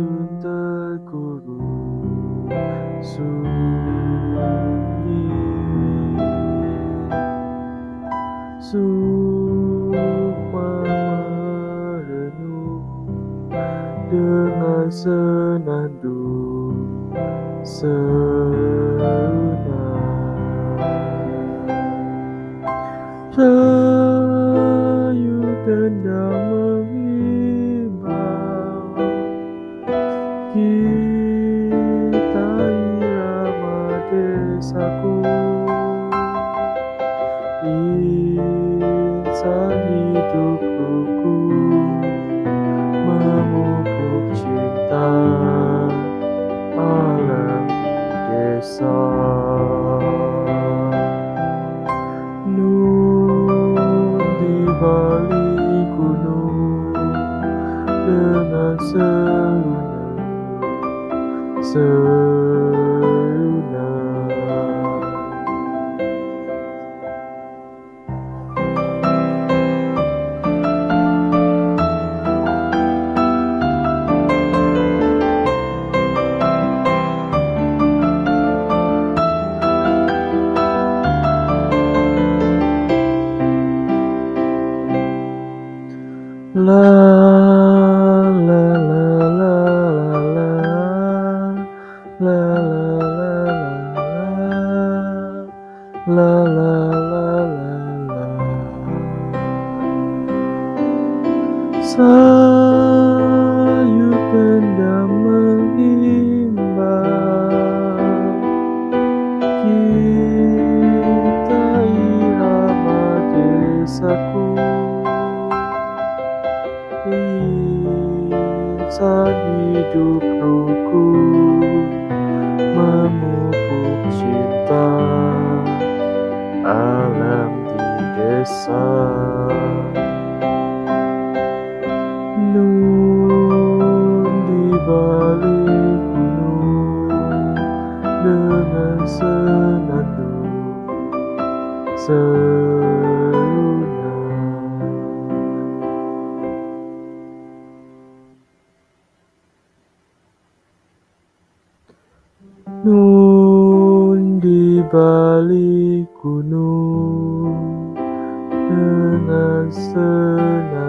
dusun terkurung sunyi Sukma merenung dengan senandung Rayu love. La la la la la. La la Sayup dendam mengimbau Kita irama desaku. Insan hidup rukun Memupuk cinta Alam di desa. Nun di balik gunung Dengan senandung Nun di balik gunung dengan senandung.